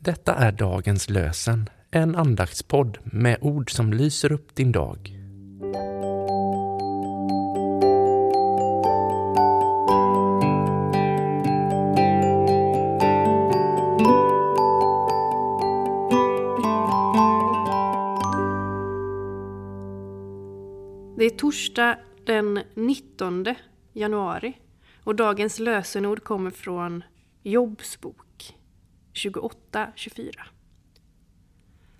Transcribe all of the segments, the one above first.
Detta är dagens lösen, en andaktspodd med ord som lyser upp din dag. Det är torsdag den 19 januari och dagens lösenord kommer från Jobs bok 28-24.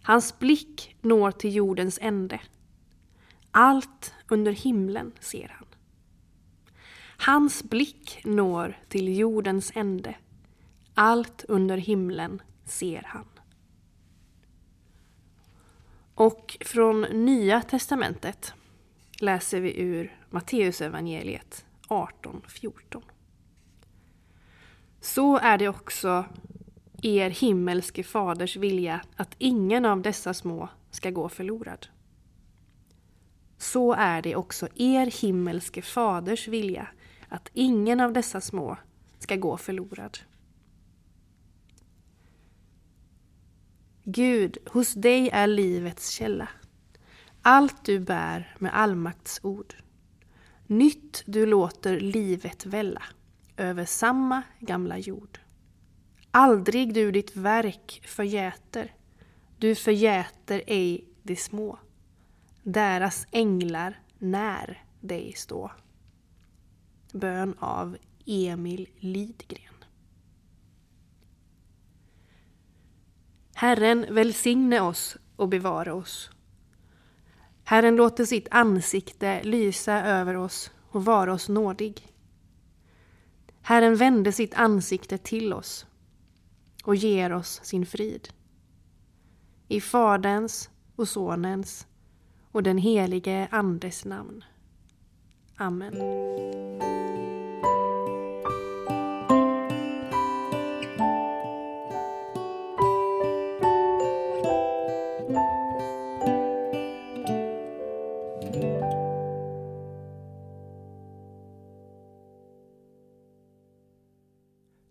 Hans blick når till jordens ände. Allt under himlen ser han. Hans blick når till jordens ände. Allt under himlen ser han. Och från Nya testamentet läser vi ur Matteusevangeliet 18.14. Så är det också er himmelske faders vilja att ingen av dessa små ska gå förlorad. Så är det också er himmelske faders vilja att ingen av dessa små ska gå förlorad. Gud, hos dig är livets källa. Allt du bär med allmakts ord. Nytt du låter livet välla över samma gamla jord. Aldrig du ditt verk förgäter, du förgäter ej de små. Deras änglar när dig stå. Bön av Emil Lidgren. Herren välsigne oss och bevara oss. Herren låter sitt ansikte lysa över oss och vara oss nådig. Herren vände sitt ansikte till oss och ger oss sin frid. I Faderns och Sonens och den helige Andes namn. Amen.